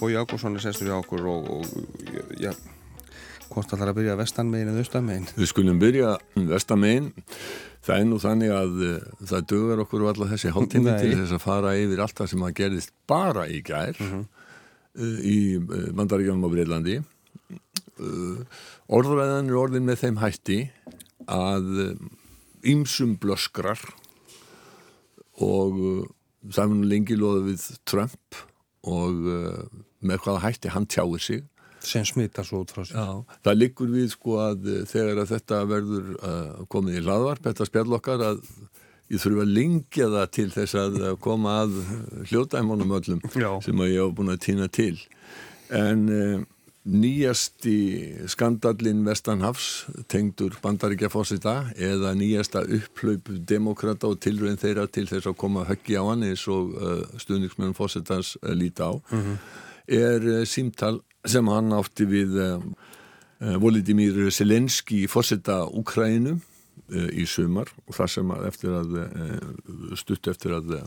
Bói Ágúrsson er sestur í okkur og, og já, hvort þarf að byrja vestanmegin eða austamegin? Við skulum byrja vestanmegin. Það er nú þannig að uh, það dögur okkur allar þessi hálftími til þess að fara yfir allt það sem að gerðist bara í gær -huh. uh, í Mandaríkjónum á Breilandi. Orðræðan er orðin með þeim hætti að ýmsum blöskrar og það er nú lengi loðið við Trump og með hvaða hætti hann tjáir sig. Sem smita svo út frá sig Já, það liggur við sko að eh, þegar að þetta verður uh, komið í hlaðvarp þetta spjall okkar að ég þurfa að lingja það til þess að koma að hljótaðimónum öllum Já. sem að ég hef búin að týna til. En uh, nýjasti skandallin Vestanhafs tengdur bandaríkja fósita eða nýjasta upplaup demokrata og tilröðin þeirra til þess að koma höggi á hann eins og uh, stuðningsmenn fósitans líti á mm -hmm. er símtal sem hann átti við uh, Volodymyr Selenski í fórsetta Úkrænum uh, í sumar og það sem að eftir að uh, stutt eftir að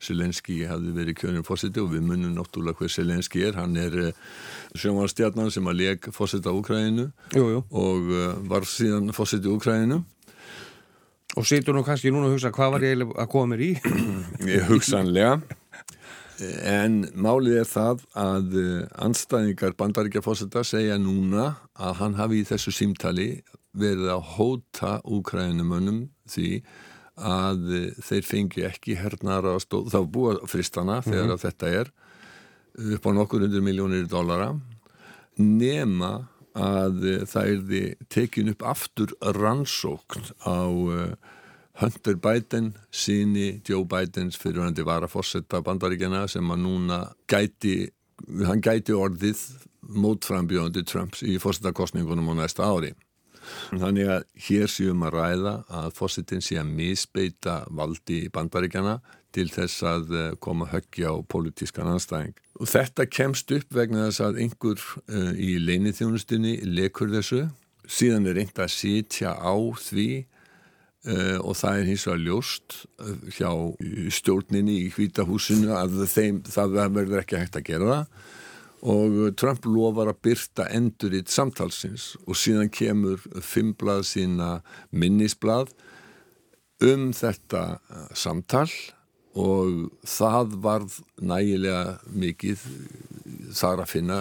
Selenski hefði verið kjörnum fórseti og við munum náttúrulega hver Selenski er. Hann er sjónvarstjarnan sem að leg fórseta Úkræninu og var síðan fórseti Úkræninu Og situr nú kannski núna að hugsa hvað var ég að koma mér í? Ég hugsanlega En málið er það að eh, anstæðingar bandaríkjafósita segja núna að hann hafi í þessu símtali verið að hóta úkrænumönnum því að eh, þeir fengi ekki hernar að stóð, þá búa fristana þegar mm -hmm. þetta er upp á nokkur hundur miljónir dollara nema að eh, það er tekin upp aftur rannsókn á Hunter Biden síni Joe Bidens fyrirhandi var að fórsetta bandaríkjana sem að núna gæti, hann gæti orðið mótframbjóðandi Trumps í fórsettakostningunum á næsta ári. Þannig að hér séum að ræða að fórsetin sé að misbeita valdi bandaríkjana til þess að eh, koma höggja á politískan anstæðing. Og þetta kemst upp vegna þess að einhver uh, í leinithjónustinni lekur þessu, síðan er einhver að sitja á því Uh, og það er hins vegar ljóst uh, hjá stjórninni í hvítahúsinu að þeim, það verður ekki hægt að gera það og Trump lofar að byrta enduritt samtalsins. Og síðan kemur fimmblað sína minnisblað um þetta uh, samtal. Og það varð nægilega mikið þar að finna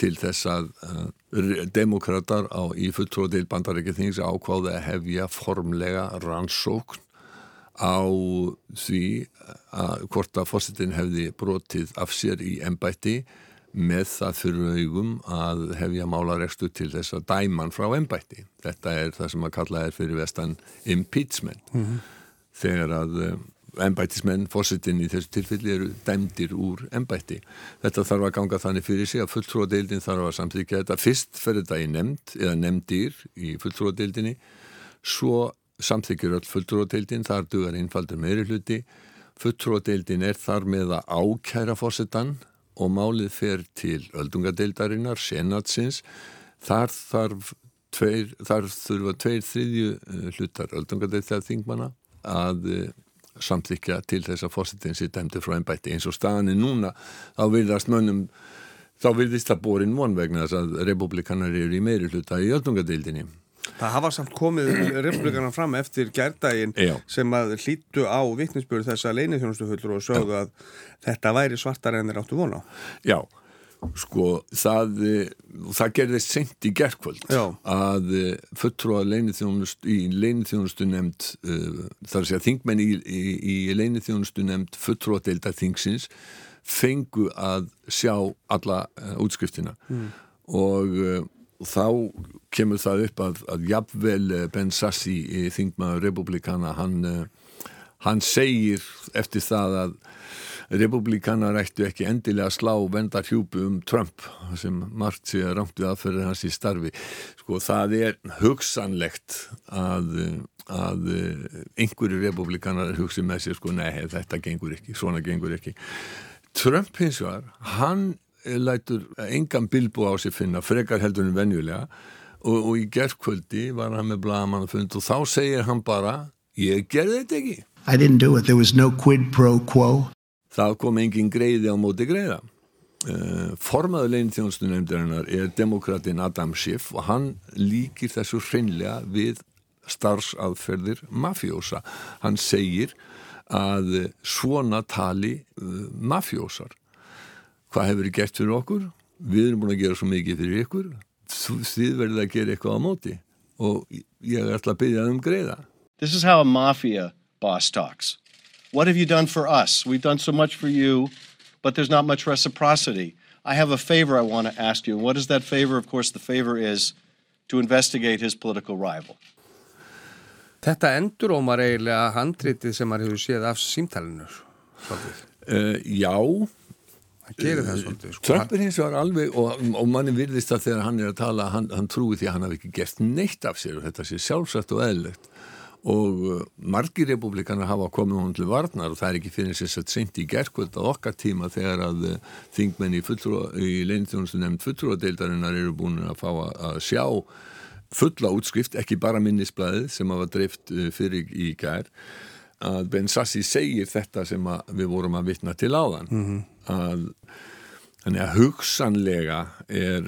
til þess að demokrater á í fulltróðil bandarækja þings ákváði að hefja formlega rannsókn á því að hvort að fósittin hefði brotið af sér í ennbætti með það fyrir augum að hefja málarekstu til þess að dæman frá ennbætti. Þetta er það sem að kalla er fyrir vestan impeachment mm -hmm. þegar að ennbættismenn, fósittin í þessu tilfelli eru dæmdir úr ennbætti. Þetta þarf að ganga þannig fyrir sig að fulltróðadeildin þarf að samþykja þetta. Fyrst fer þetta í nefnd eða nefndir í fulltróðadeildinni, svo samþykjur öll fulltróðadeildin, þar dugar einfaldur meiri hluti. Fulltróðadeildin er þar með að ákæra fósittan og málið fer til öldungadeildarinnar, senatsins. Þar þarf tveir, þar þurfa tveir þriðju eh, hlutar öldungadeildar þingmana að eh, samþykja til þess að fórsetin sér dæmdi frá ennbætti eins og staðan er núna þá virðast mönnum þá virðist það borin von vegna þess að republikanar eru í meiri hluta í öllungadeildinni Það hafa samt komið republikanar fram eftir gærdaginn sem að hlýttu á vittnesbjörn þess að leinithjónustuhullur og sögðu að þetta væri svartar en þeir áttu vona Já sko það það gerðist sent í gerðkvöld að eh, fulltrúa leinithjónust í leinithjónustu nefnd uh, þar sé að þingmenn í, í, í leinithjónustu nefnd fulltrúa deilda þingsins fengu að sjá alla uh, útskriftina. Mm. og uh, þá kemur það upp að, að jafnvel Ben Sassi þingmaður republikana hann, hann segir eftir það að republikanar ættu ekki endilega að slá vendar hjúpu um Trump sem margt sé að rámt við aðferðir hans í starfi. Sko það er hugsanlegt að, að einhverju republikanar hugsi með sér sko nei þetta gengur ekki, svona gengur ekki. Trump hins vegar, hann lætur engan bilbú á sig finna frekar heldur en venjulega og, og í gerðkvöldi var hann með blagamannafund og þá segir hann bara ég gerði þetta ekki I didn't do it, there was no quid pro quo það kom engin greiði á móti greiða uh, formaður leinþjónustu nefndarinnar er demokratin Adam Schiff og hann líkir þessu hreinlega við starfsaðferðir mafjósa. Hann segir að svona tali uh, mafjósar. Hvað hefur þið gert fyrir okkur? Við erum búin að gera svo mikið fyrir ykkur. Þið verður að gera eitthvað á móti og ég ætla að byggja um greiða. This is how a mafia boss talks. What have you done for us? We've done so much for you, but there's not much reciprocity. I have a favor I want to ask you. What is that favor? Of course, the favor is to investigate his political rival. Þetta endur ómar eiginlega handritið sem maður hefur séð af símtælinu. Uh, já. Trump er hins vegar alveg og, og manni virðist að þegar hann er að tala, hann, hann trúi því að hann hafi ekki gert neitt af sér og þetta sé sjálfsagt og eðlegt og uh, margir republikanar hafa komið hún til varnar og það er ekki fyrir þess að seint í gerkvöld á okkar tíma þegar að uh, þingmenn í, í leinþjónustu nefnd fulltrúadeildarinnar eru búin að fá að sjá fulla útskrift, ekki bara minnisblæðið sem var dreift uh, fyrir í gær að Ben Sassi segir þetta sem við vorum að vitna til áðan. Mm -hmm. Að að hugsanlega er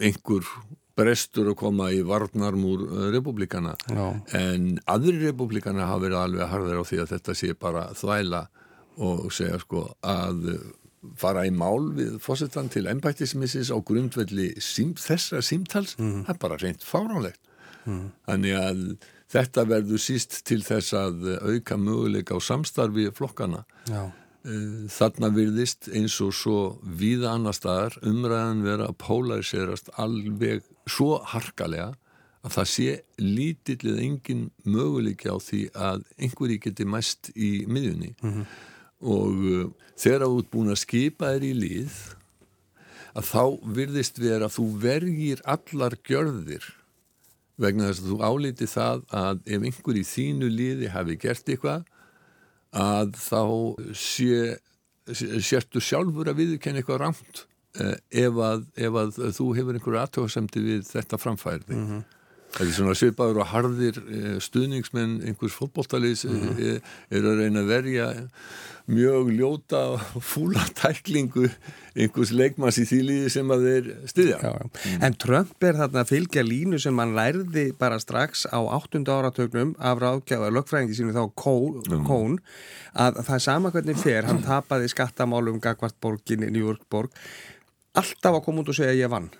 einhver brestur að koma í varnarmúr uh, republikana Já. en aðri republikana hafa verið alveg harðir á því að þetta sé bara þvæla og segja sko að fara í mál við fósettan til ennbættismissis á grundvelli sím, þessara símtals, mm. það er bara reynd fáránlegt mm. þannig að þetta verður síst til þess að auka möguleika á samstarfi flokkana Já Eh, þarna virðist eins og svo víða annar staðar umræðan vera að polariserast alveg svo harkalega að það sé lítillið engin möguleiki á því að einhverji geti mest í miðjunni mm -hmm. og uh, þegar þú ert búin að skipa þér í líð að þá virðist vera að þú vergir allar gjörðir vegna þess að þú álíti það að ef einhverji þínu líði hafi gert eitthvað að þá sé, sérstu sjálfur að viðkenna eitthvað rámt eh, ef að, ef að þú hefur einhverju aðtóðasemti við þetta framfærði. Mm -hmm. Það er svona svipaður og harðir eh, stuðningsmenn einhvers fótbóltalís mm -hmm. er, er að reyna að verja mjög ljóta fúla tæklingu einhvers leikmanns í þýliði sem að þeir styðja. Já. Mm. En Trump er þarna að fylgja línu sem hann lærði bara strax á 8. áratögnum af ráðgjáða lögfræðingi sínu þá Kón, mm. Kón að það er sama hvernig fer, hann tapaði skattamálum Gagvart borgin í New York borg alltaf að koma út og segja ég vann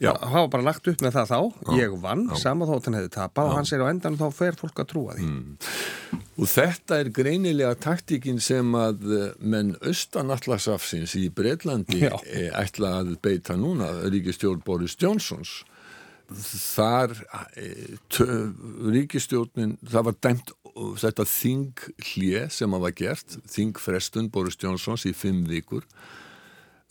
það var bara lagt upp með það þá. Já, ég vann, sama þótt hann hefði tapað og hann segir á endan þá fer fólk að trúa því. Mm. og þetta er greinilega taktíkin sem að eh, menn austanallasafsins í Breitlandi eh, ætla að beita núna ríkistjórn Boris Johnsons. Þar eh, ríkistjórnin það var dæmt þetta þinghlje sem að var gert þingfrestun Boris Johnsons í fimm vikur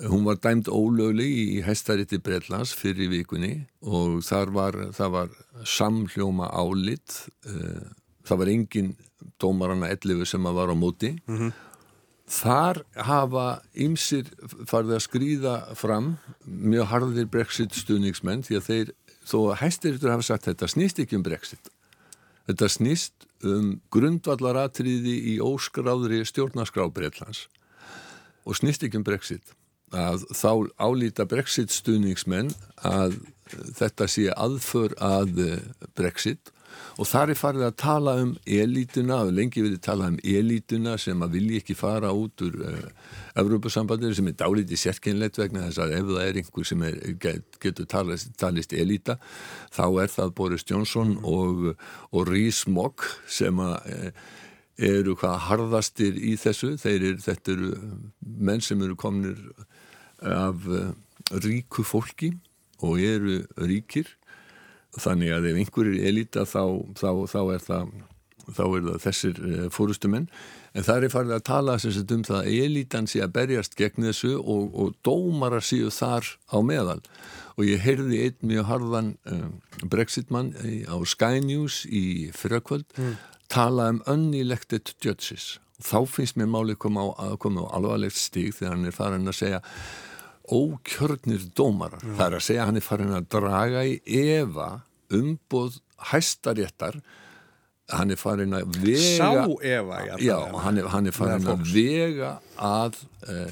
Hún var dæmt ólögleg í hestaritti Breitlands fyrir vikunni og þar var, var samljóma álit, uh, það var engin dómarana 11 sem var á móti. Mm -hmm. Þar hafa ymsir farið að skrýða fram mjög harðir brexit stuðningsmenn því að þeir, þó að hæstirittur hafa sagt þetta snýst ekki um brexit. Þetta snýst um grundvallaratriði í óskráðri stjórnarskrá Breitlands og snýst ekki um brexit að þá álýta brexit stuðningsmenn að þetta sé aðför að eh, brexit. Og þar er farið að tala um elítuna og lengi við tala um elítuna sem að vilji ekki fara út úr uh, eh, Evrópusambandir sem er dálítið sérkynlegt vegna þess að ef það er einhver sem er, get, getur talist, talist elíta þá er það Boris Johnson og, og Rhys Mogg sem að uh, eru hvað harðastir í þessu. Þeir eru, þetta eru menn sem eru komnir af eh, ríku fólki og eru ríkir. Þannig að ef einhverjir er elita þá, þá, þá er það þá er það þessir eh, fórustumenn en það er farið að tala um það að elitan sé að berjast gegn þessu og, og dómara séu þar á meðal. Og ég heyrði einn mjög harðan uh, brexitmann á Sky News í fyrrakvöld mm. tala um unelected judges. Þá finnst mér málið koma á, á alvarlegt stíg þegar hann er farin að segja ókjörnir dómara. Mm. Það er að segja að hann er farin að draga í efa umboð hæstaréttar hann er farin að vega Sá efa já, hann er, hann er farin að vega að eh,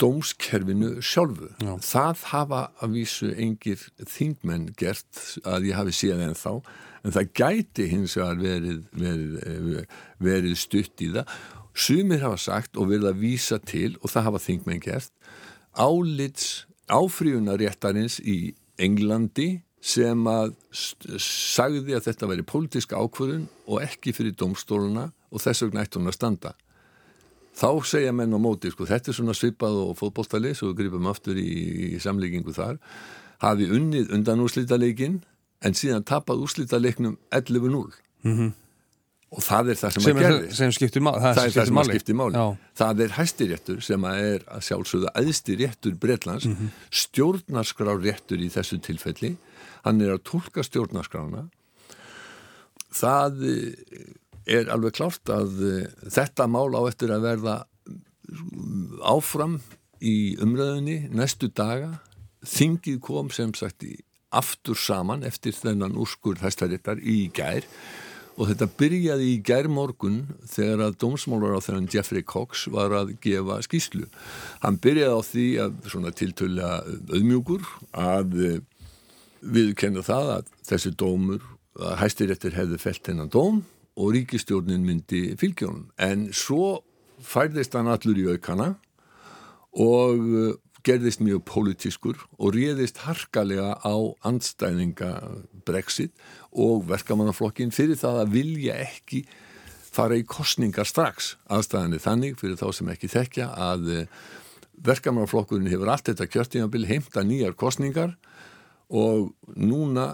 dómskerfinu sjálfu. Já. Það hafa að vísu engir þingmenn gert að ég hafi séð en þá, en það gæti hins vegar verið, verið, verið stutt í það. Sumir hafa sagt og verið að vísa til, og það hafa þingmenn gert, álits áfríunaréttarins í Englandi sem að sagði að þetta veri pólitíska ákvörðun og ekki fyrir domstóluna og þess vegna ætti hún að standa. Þá segja menn á móti, sko, þetta er svona svipað og fótbóltali, svo við gripum aftur í, í samleikingu þar, hafi unnið undan úrslítaleikin en síðan tapað úrslítaleiknum 11-0. Mhm. Mm og það er það sem, sem að gerði. sem skiptir máli það, það er það sem að skiptir máli. Það er hæstiréttur sem að er að sjálfsögða æðstiréttur Breitlands mm -hmm. stjórnarskrárréttur í þessu tilfelli. Hann er að tólka stjórnarskrána. Það er alveg klárt að þetta mál á eftir að verða áfram í umræðinni næstu daga. Þingið kom sem sagt í aftur saman eftir þennan úrskur hæstaréttar í gær og þetta byrjaði í gær morgun þegar að dómsmólar á þennan Jeffrey Cox var að gefa skýslu. Hann byrjaði á því að svona tiltölu auðmjúkur að eh, viðkenna það að þessi dómur, að hæstiréttir hefði felt hennan dóm og ríkistjórnin myndi fylgjónum. En svo færðist hann allur í aukana og eh, gerðist mjög pólitískur og réðist harkalega á andstæðinga Brexit og verkamannaflokkin fyrir það að vilja ekki fara í kostningar strax aðstæðinni þannig fyrir þá sem ekki þekkja að eh, verkamannaflokkurinn hefur allt þetta kjörtímabil heimta nýjar kostningar og núna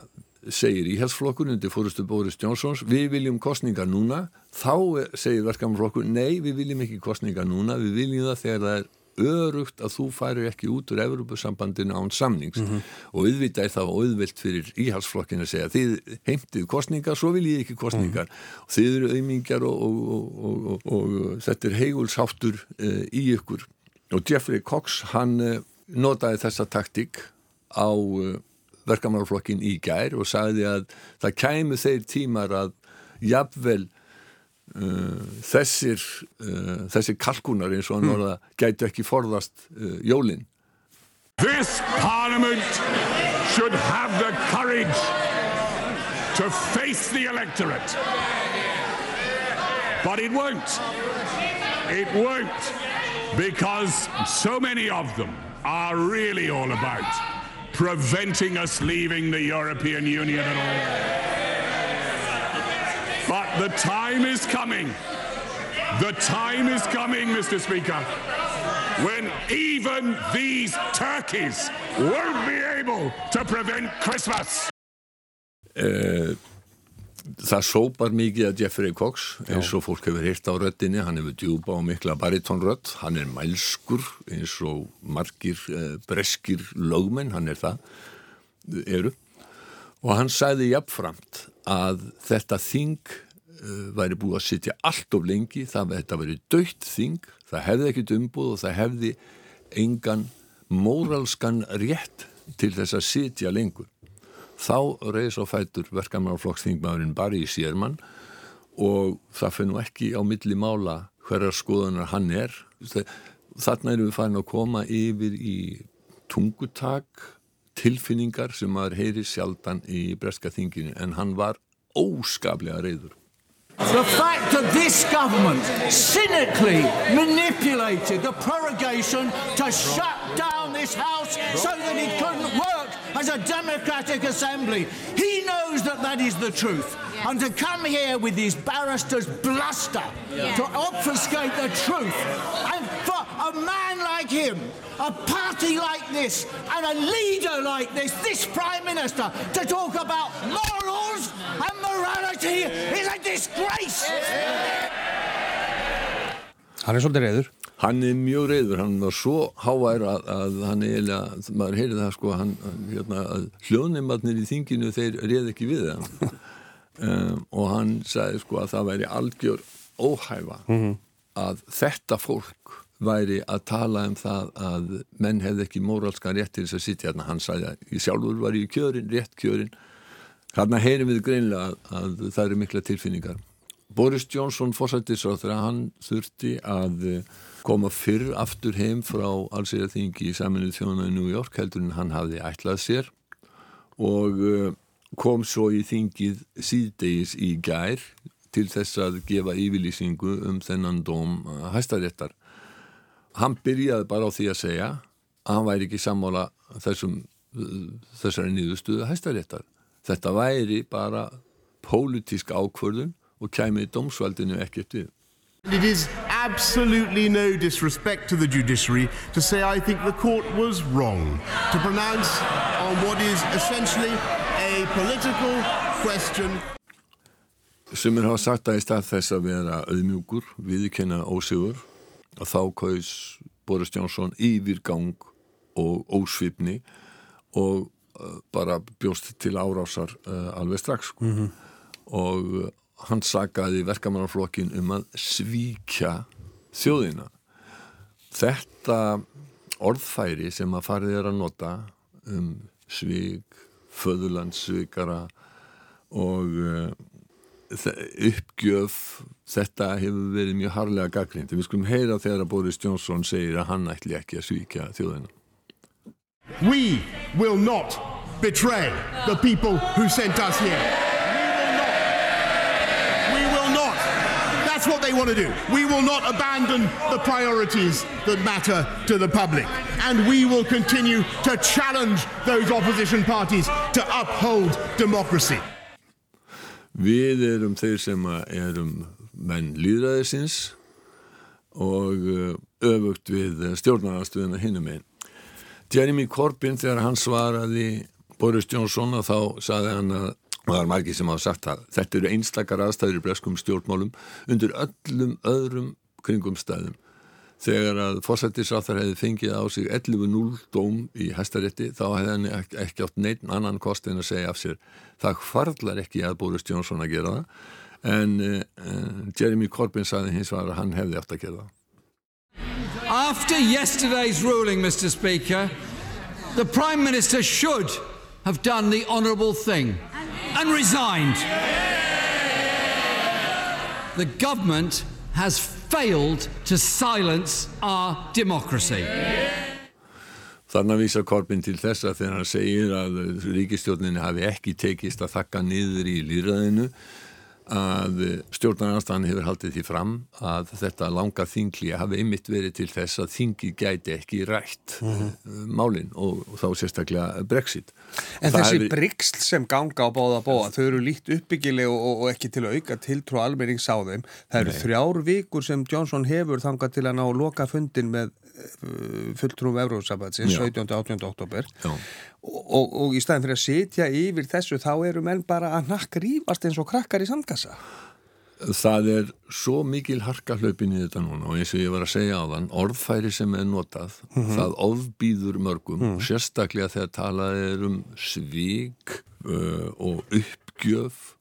segir íhelsflokkurinn undir fórustu Boris Johnsons við viljum kostningar núna. Þá segir verkamannaflokkurinn nei við viljum ekki kostningar núna við viljum það þegar það er örugt að þú færi ekki út úr Evropasambandinu án samnings mm -hmm. og auðvitað er það auðvilt fyrir íhalsflokkin að segja þið heimtið kostningar, svo vil ég ekki kostningar mm -hmm. þið eru auðmingjar og, og, og, og þetta er heigulsáttur uh, í ykkur og Jeffrey Cox hann uh, notaði þessa taktík á uh, verkamannarflokkin í gær og sagði að það kæmu þeir tímar að jafnvel þessir uh, þessir kalkunar eins og hann orða mm. gætu ekki forðast uh, jólin. This parliament should have the courage to face the electorate. But it won't. It won't because so many of them are really all about preventing us leaving the European Union at all But the time is coming. The time is coming, Mr. Speaker, when even these turkeys won't be able to prevent Christmas. Uh, það sópar mikið að Jeffrey Cox eins og fólk hefur hýrt á röttinni hann hefur djúpa og mikla baritónrött hann er mælskur eins og margir uh, breskir lögmenn, hann er það eru og hann sæði jafnframt að þetta þing uh, væri búið að sitja allt of lengi, það þetta væri dögt þing, það hefði ekkit umbúð og það hefði engan móralskan rétt til þess að sitja lengur. Þá reys á fætur verkamannarflokksþingmaðurinn Barry Sérmann og það fyrir nú ekki á milli mála hverjar skoðanar hann er. Þarna erum við farin að koma yfir í tungutak tilfinningar sem maður heyri sjaldan í breska þinginu en hann var óskaplega reyður. The fact that this government cynically manipulated the prorogation to shut down this House so that it couldn't work as a democratic assembly. He knows that that is the truth. Yeah. And to come here with these barristers' bluster yeah. to obfuscate the truth and for a man like him a party like this and a leader like this, this Prime Minister, to talk about morals and morality is a disgrace. Hann er svolítið reyður. Hann er mjög reyður, hann var svo hávær að, að hann eiginlega, maður heyrði það sko, hann, hérna, hljóðneimarnir í þinginu þeir reyði ekki við það um, og hann sagði sko að það væri algjör óhæfa mm -hmm. að þetta fólk væri að tala um það að menn hefði ekki móralskan rétt til þess að sitja hérna, hann sagði að ég sjálfur var í kjörin, rétt kjörin hérna heyrim við greinlega að, að það eru mikla tilfinningar. Boris Johnson fórsættisráþra, hann þurfti að eh, koma fyrr aftur heim frá allsýraþingi í saminuð þjóna í New York heldur en hann hafði ætlað sér og eh, kom svo í þingið síðdegis í gær til þess að gefa yfirlýsingu um þennan dóm hæstaréttar. Hann byrjaði bara á því að segja að hann væri ekki sammála þessum, þessari nýðustuðu hæstaréttar. Þetta væri bara pólitísk ákvörðun og kæmi dómsvaldinu ekkert við. It is absolutely no disrespect to the judiciary to say I think the court was wrong to pronounce on what is essentially a political question. Sumir hafa sagt að í stað þess að vera auðmjúkur, viðkenna ósigur og þá kaus Boris Jónsson yfirgang og ósvipni og uh, bara bjóst til árásar uh, alveg strax sko. mm -hmm. og uh, hann sagaði verkamannarflokkin um að svíkja þjóðina þetta orðfæri sem að farið er að nota um svík föðurlandsvíkara og uppgjöf þetta hefur verið mjög harlega gaggrind við skulum heyra þegar að Boris Johnson segir að hann ætli ekki að svíkja þjóðina We will not betray the people who sent us here. We will not. We will not. That's what they want to do. We will not abandon the priorities that matter to the public. And we will continue to challenge those opposition parties to uphold democracy. Við erum þeir sem erum menn líðræðisins og öfugt við stjórnarnastuðina hinnum einn. Jeremy Corbyn þegar hann svaraði Boris Johnson og þá saði hann að og það er margir sem hafa sagt að þetta eru einstakar aðstæður í breskum stjórnmálum undir öllum öðrum kringum stæðum þegar að fórsættisráþar hefði fengið á sig 11-0 dóm í hæstarétti þá hefði hann ekki, átt neitt annan kost en að segja af sér það hvarlar ekki að Boris Johnson að gera það en uh, Jeremy Corbyn saði hins var að hann hefði átt að gera það After yesterday's ruling, Mr. Speaker, the Prime Minister should have done the honourable thing and resigned. The government has failed to silence our democracy. Þannig að vísa Korbin til þess að þegar hann segir að ríkistjórninni hafi ekki tekist að þakka niður í líðræðinu að stjórnarnarstæðan hefur haldið því fram að þetta langa þingli hafi einmitt verið til þess að þingi gæti ekki rætt mm -hmm. málinn og, og þá sérstaklega Brexit. En það þessi hefur... bryggsl sem ganga á báða bóa, þau eru líkt uppbyggileg og, og ekki til að auka tiltrú almennings á þeim. Það eru Nei. þrjár vikur sem Johnson hefur þangað til að ná loka fundin með fulltrúum Euróðsabatsins 17. og 18. oktober og, og í staðin fyrir að sitja yfir þessu þá eru menn bara að nakk rýfast eins og krakkar í sandkassa Það er svo mikil harka hlaupin í þetta núna og eins og ég var að segja á þann orðfæri sem er notað mm -hmm. það ofbýður mörgum mm -hmm. sérstaklega þegar talað er um svík uh, og uppgjöf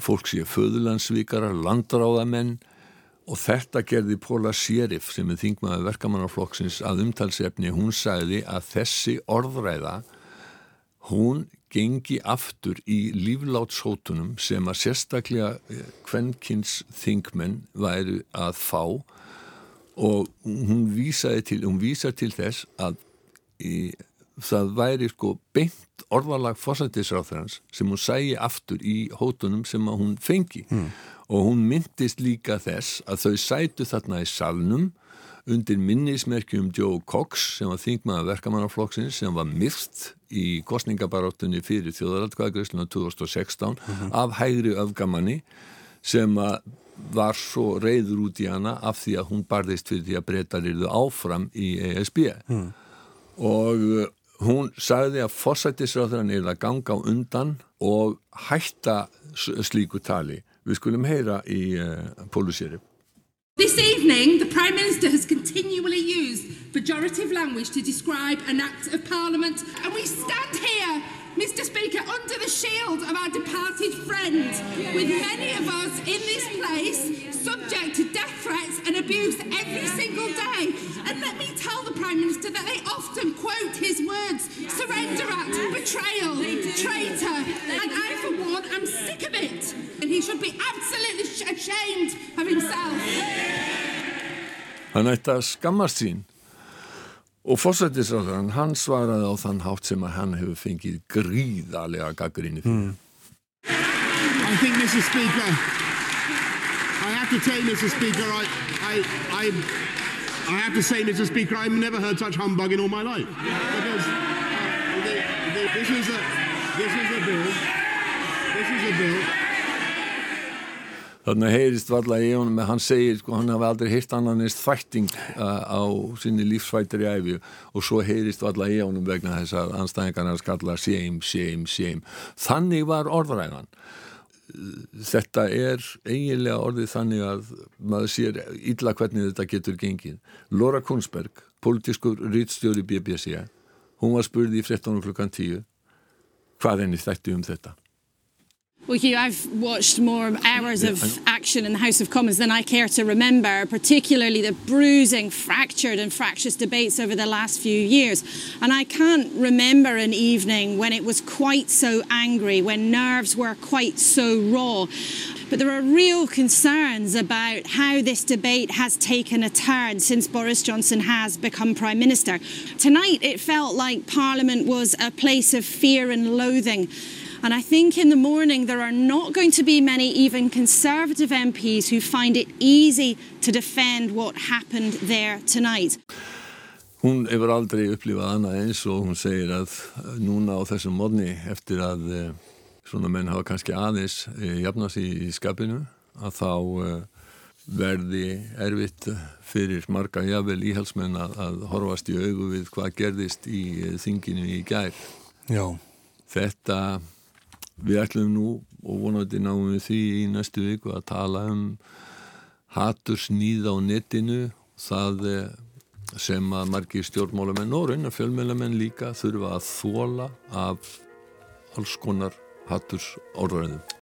fólk sé föðurlandsvíkara, landráðamenn Og þetta gerði Póla Sérif sem er þingmaður verkamannarflokksins að umtalsefni, hún sagði að þessi orðræða, hún gengi aftur í líflátshótunum sem að sérstaklega kvennkins eh, þingmenn væri að fá og hún vísaði til, hún vísaði til þess að í, það væri sko beint orðalag fórsættisráþarans sem hún sægi aftur í hótunum sem að hún fengi. Mm og hún myndist líka þess að þau sætu þarna í salnum undir minnismerkjum Joe Cox sem var þingmaða verkamannarflokksins sem var myrkt í kostningabaróttunni fyrir þjóðaraldkvæðagresluna 2016 mm -hmm. af hægri öfgamanni sem var svo reyður út í hana af því að hún barðist fyrir því að breytar yfir áfram í ESB mm. og uh, hún sagði að fórsættisráður er að ganga á undan og hætta slíku tali Við skulum heyra í uh, Pólusýri. This evening, the Prime Minister has continually used pejorative language to describe an act of Parliament, and we stand here, Mr. Speaker, under the shield of our departed friend, with many of us in this place subject to death threats and abuse every single day. And Prime Minister that they often quote his words surrender act, betrayal, traitor, and I, for one, am sick of it. And he should be absolutely ashamed of himself. Hann ætti að skammast sín og fórsættisráðan hann svaraði á þann hátt sem að hann hefur fengið gríðarlega gaggrinni fyrir. Hmm. I think, Mr. Speaker, I have to say, Mr. Speaker, I, I, I, I have to say, Mr. Speaker, I've never heard such humbug in all my life. Because uh, the, the, this is a, this is a bill, this is a bill. Þannig heyrist valla í honum að hann segir sko hann hafi aldrei heyrt annan eist þvætting uh, á sinni lífsvættir í æfi og svo heyrist valla í honum vegna þess að anstæðingarna skalla shame, shame, shame. Þannig var orðræðan. Þetta er eiginlega orðið þannig að maður sér illa hvernig þetta getur gengið. Laura Kunsberg, politískur rýtstjóri BBC, hún var spurði í 13 klukkan 10 hvað henni þætti um þetta. Well, Hugh, I've watched more hours of action in the House of Commons than I care to remember, particularly the bruising, fractured, and fractious debates over the last few years. And I can't remember an evening when it was quite so angry, when nerves were quite so raw. But there are real concerns about how this debate has taken a turn since Boris Johnson has become Prime Minister. Tonight, it felt like Parliament was a place of fear and loathing. And I think in the morning there are not going to be many, even Conservative MPs, who find it easy to defend what happened there tonight. Hún hefur aldrei upplifað annað eins og hún segir að núna á þessum modni eftir að eh, svona menn hafa kannski aðeins eh, jafnast í, í skapinu að þá eh, verði erfitt fyrir marga jafnvel íhalsmenn að, að horfast í augu við hvað gerðist í eh, þinginu í gær. Já. Þetta, við ætlum nú og vonandi náum við því í næstu viku að tala um hatursnýð á netinu, það eh, sem að margir stjórnmálamenn og raunar fjölmjölamenn líka þurfa að þóla af alls konar haturs orðræðum.